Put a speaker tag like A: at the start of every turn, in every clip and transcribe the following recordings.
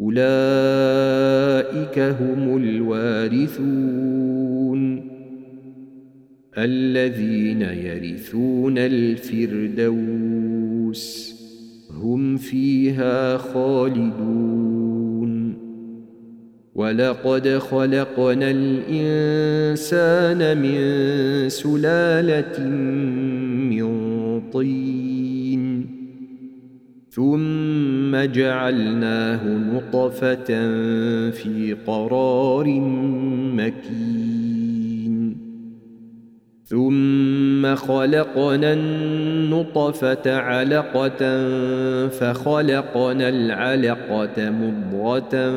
A: أولئك هم الوارثون. الذين يرثون الفردوس هم فيها خالدون. ولقد خلقنا الإنسان من سلالة من طين. ثم جعلناه نطفة في قرار مكين. ثم خلقنا النطفة علقة فخلقنا العلقة مضغة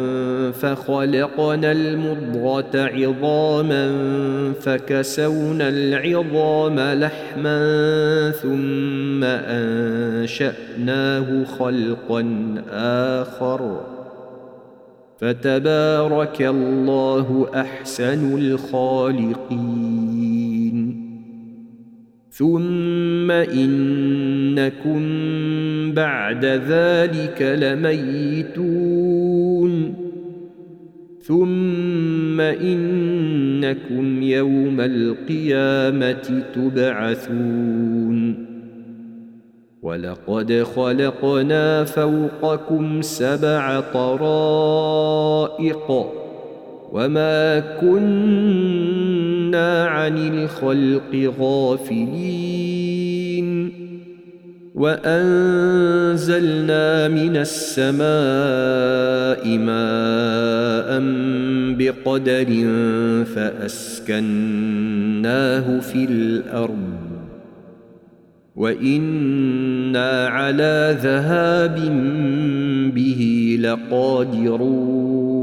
A: فخلقنا المضغة عظاما فكسونا العظام لحما ثم أنشأناه خلقا آخر. فتبارك الله أحسن الخالقين. ثم إنكم بعد ذلك لميتون ثم إنكم يوم القيامة تبعثون ولقد خلقنا فوقكم سبع طرائق وما كنا عن الخلق غافلين. وأنزلنا من السماء ماء بقدر فأسكناه في الأرض. وإنا على ذهاب به لقادرون.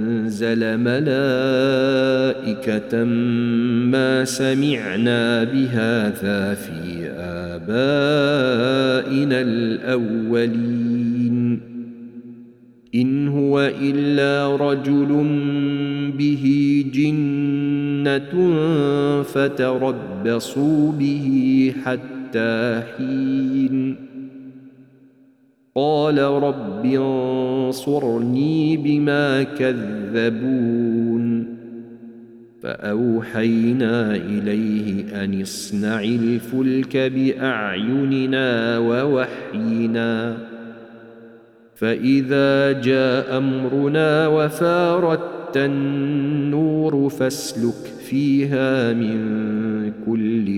A: لانزل ملائكة ما سمعنا بهذا في آبائنا الأولين. إن هو إلا رجل به جنة فتربصوا به حتى حين. قال رب انصرني بما كذبون. فأوحينا إليه أن اصنع الفلك بأعيننا ووحينا. فإذا جاء أمرنا وفارت النور فاسلك فيها من كل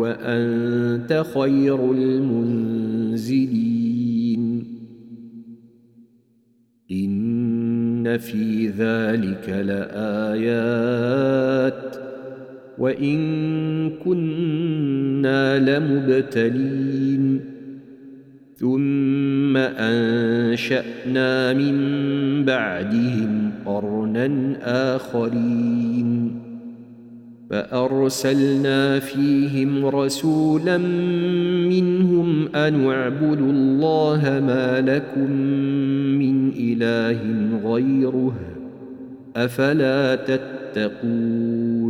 A: وأنت خير المنزلين. إن في ذلك لآيات وإن كنا لمبتلين. ثم أنشأنا من بعدهم قرنا آخرين. فأرسلنا فيهم رسولا منهم أن اعبدوا الله ما لكم من إله غيره أفلا تتقون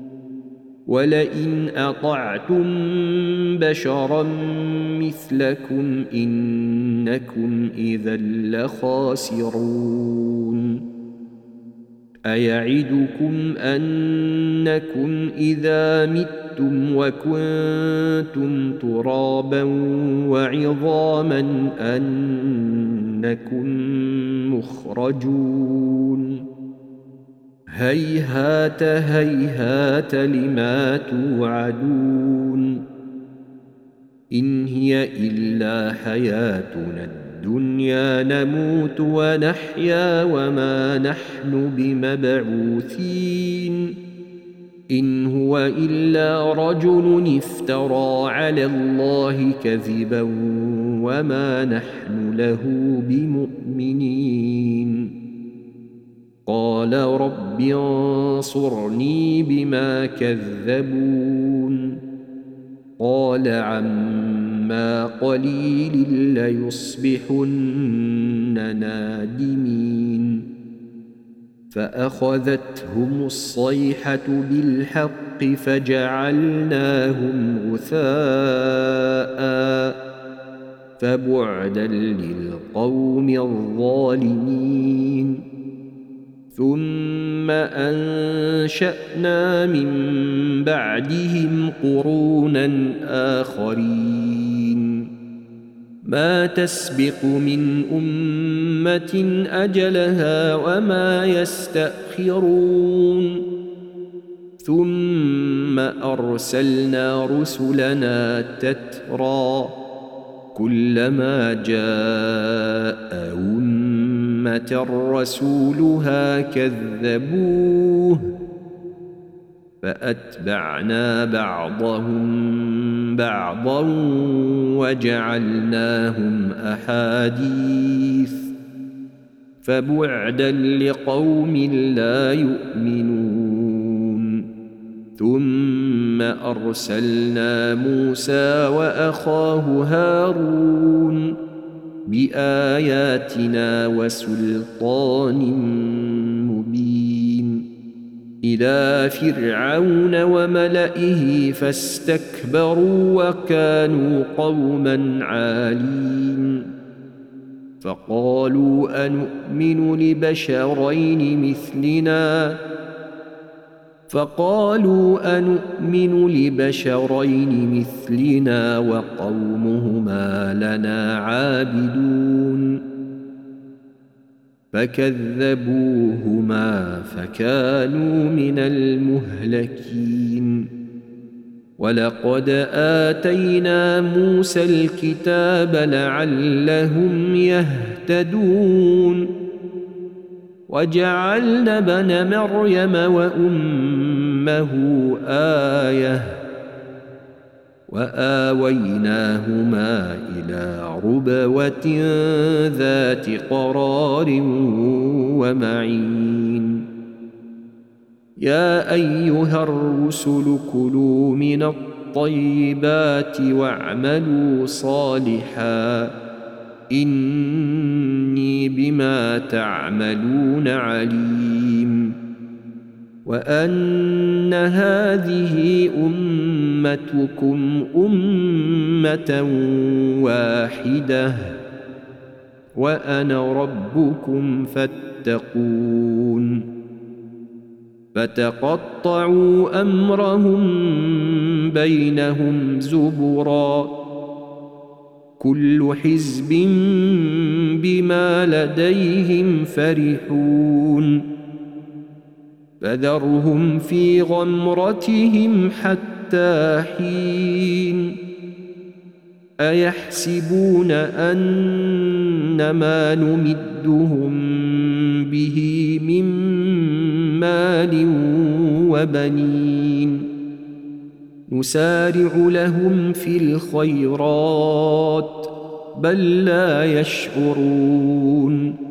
A: ولئن أطعتم بشرا مثلكم إنكم إذا لخاسرون. أيعدكم أنكم إذا متم وكنتم ترابا وعظاما أنكم مخرجون. هيهات هيهات لما توعدون إن هي إلا حياتنا الدنيا نموت ونحيا وما نحن بمبعوثين إن هو إلا رجل افترى على الله كذبا وما نحن له بمؤمنين قال رب انصرني بما كذبون. قال عما قليل ليصبحن نادمين. فأخذتهم الصيحة بالحق فجعلناهم غثاء فبعدا للقوم الظالمين. ثم أنشأنا من بعدهم قرونا آخرين. ما تسبق من أمة أجلها وما يستأخرون. ثم أرسلنا رسلنا تترى كلما جاء امه رسولها كذبوه فأتبعنا بعضهم بعضا وجعلناهم أحاديث فبعدا لقوم لا يؤمنون ثم أرسلنا موسى وأخاه هارون بآياتنا وسلطان مبين. إلى فرعون وملئه فاستكبروا وكانوا قوما عالين. فقالوا انومن لبشرين مثلنا؟ فقالوا انومن لبشرين مثلنا وقومهما لنا عابدون فكذبوهما فكانوا من المهلكين ولقد آتينا موسى الكتاب لعلهم يهتدون وجعلنا بن مريم وامه آية وآويناهما إلى ربوة ذات قرار ومعين. يا أيها الرسل كلوا من الطيبات واعملوا صالحا. إني بما تعملون عليم. وأن هذه أمتكم أمة واحدة. وأنا ربكم فاتقون. فتقطعوا أمرهم بينهم زبرا. كل حزب بما لديهم فرحون. فذرهم في غمرتهم حتى حين أيحسبون ان ما نمدهم به من مال وبنين نسارع لهم في الخيرات بل لا يشعرون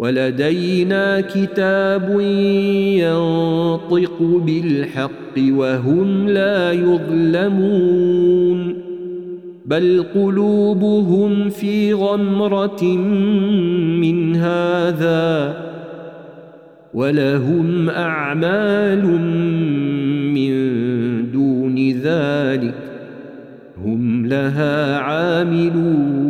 A: ولدينا كتاب ينطق بالحق وهم لا يظلمون بل قلوبهم في غمرة من هذا ولهم أعمال من دون ذلك هم لها عاملون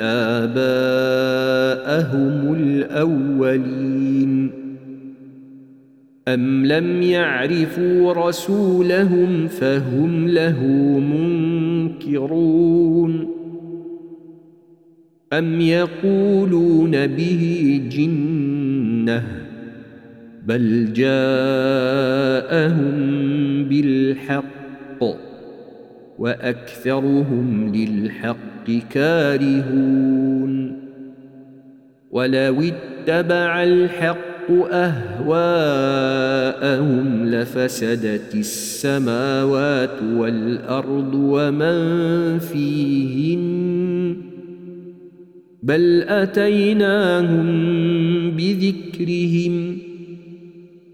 A: آباءهم الأولين أم لم يعرفوا رسولهم فهم له منكرون أم يقولون به جنة بل جاءهم بالحق وأكثرهم للحق كارهون ولو اتبع الحق أهواءهم لفسدت السماوات والأرض ومن فيهن بل أتيناهم بذكرهم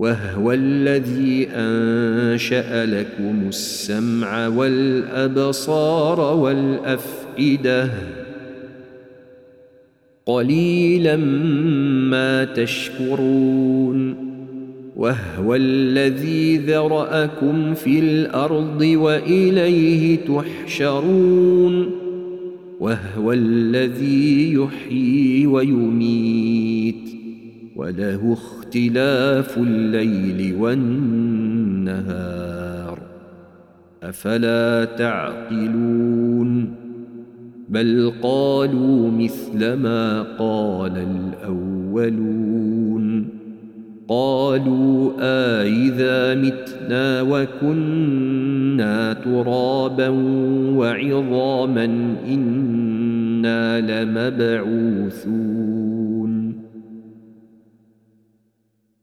A: وهو الذي أنشأ لكم السمع والأبصار والأفئدة. قليلا ما تشكرون. وهو الذي ذرأكم في الأرض وإليه تحشرون. وهو الذي يحيي ويميت. وله اختلاف الليل والنهار. أفلا تعقلون؟ بل قالوا مثل ما قال الأولون. قالوا آإذا متنا وكنا ترابا وعظاما إنا لمبعوثون.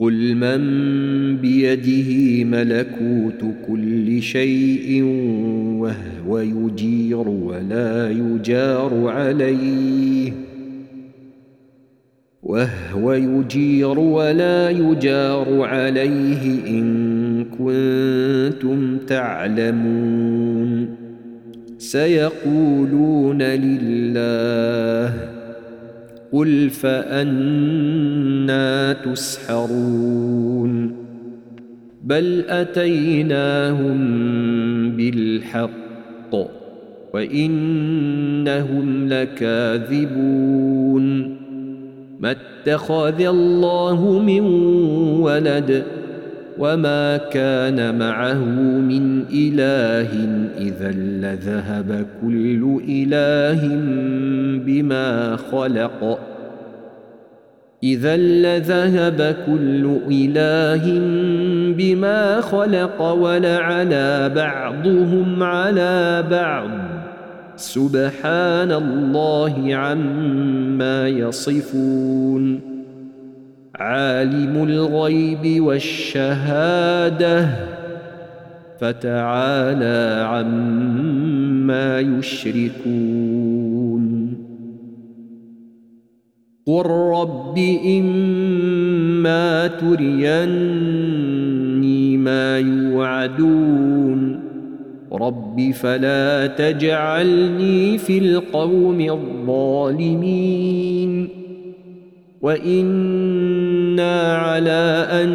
A: قل من بيده ملكوت كل شيء وهو يجير ولا يجار عليه وهو يجير ولا يجار عليه إن كنتم تعلمون سيقولون لله قل فأنا تسحرون بل أتيناهم بالحق وإنهم لكاذبون ما اتخذ الله من ولد وما كان معه من إله إذا لذهب كل إله بما خلق. إذا لذهب كل إله بما خلق ولعلى بعضهم على بعض. سبحان الله عما يصفون. عالم الغيب والشهادة فتعالى عما يشركون. قل رب اما تريني ما يوعدون رب فلا تجعلني في القوم الظالمين. وأنا على ان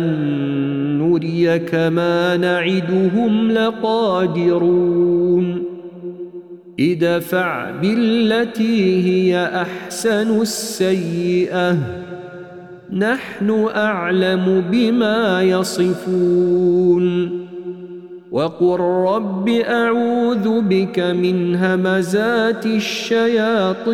A: نريك ما نعدهم لقادرون ادفع بالتي هي احسن السيئه نحن اعلم بما يصفون وقل رب اعوذ بك من همزات الشياطين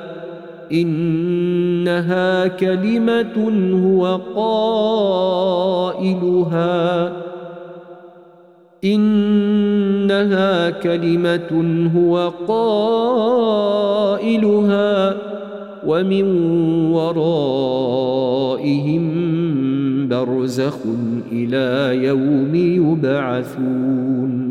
A: إنها كلمة هو قائلها. إنها كلمة هو قائلها ومن ورائهم برزخ إلى يوم يبعثون.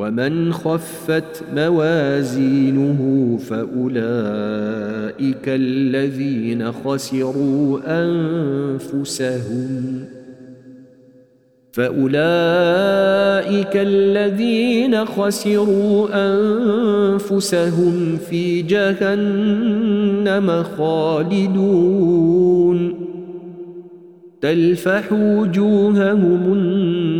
A: ومن خفت موازينه فأولئك الذين خسروا أنفسهم. فأولئك الذين خسروا أنفسهم في جهنم خالدون. تلفح وجوههم النار.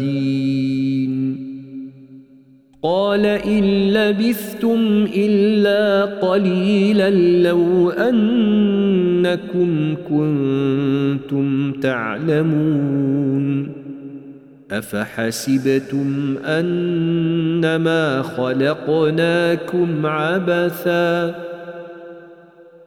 A: العادين قال إن لبثتم إلا قليلا لو أنكم كنتم تعلمون. أفحسبتم أنما خلقناكم عبثا؟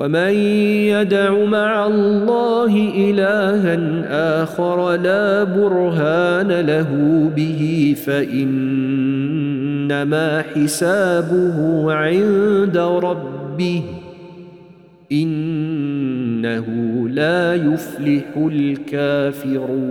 A: ومن يدع مع الله الها اخر لا برهان له به فانما حسابه عند ربه انه لا يفلح الكافرون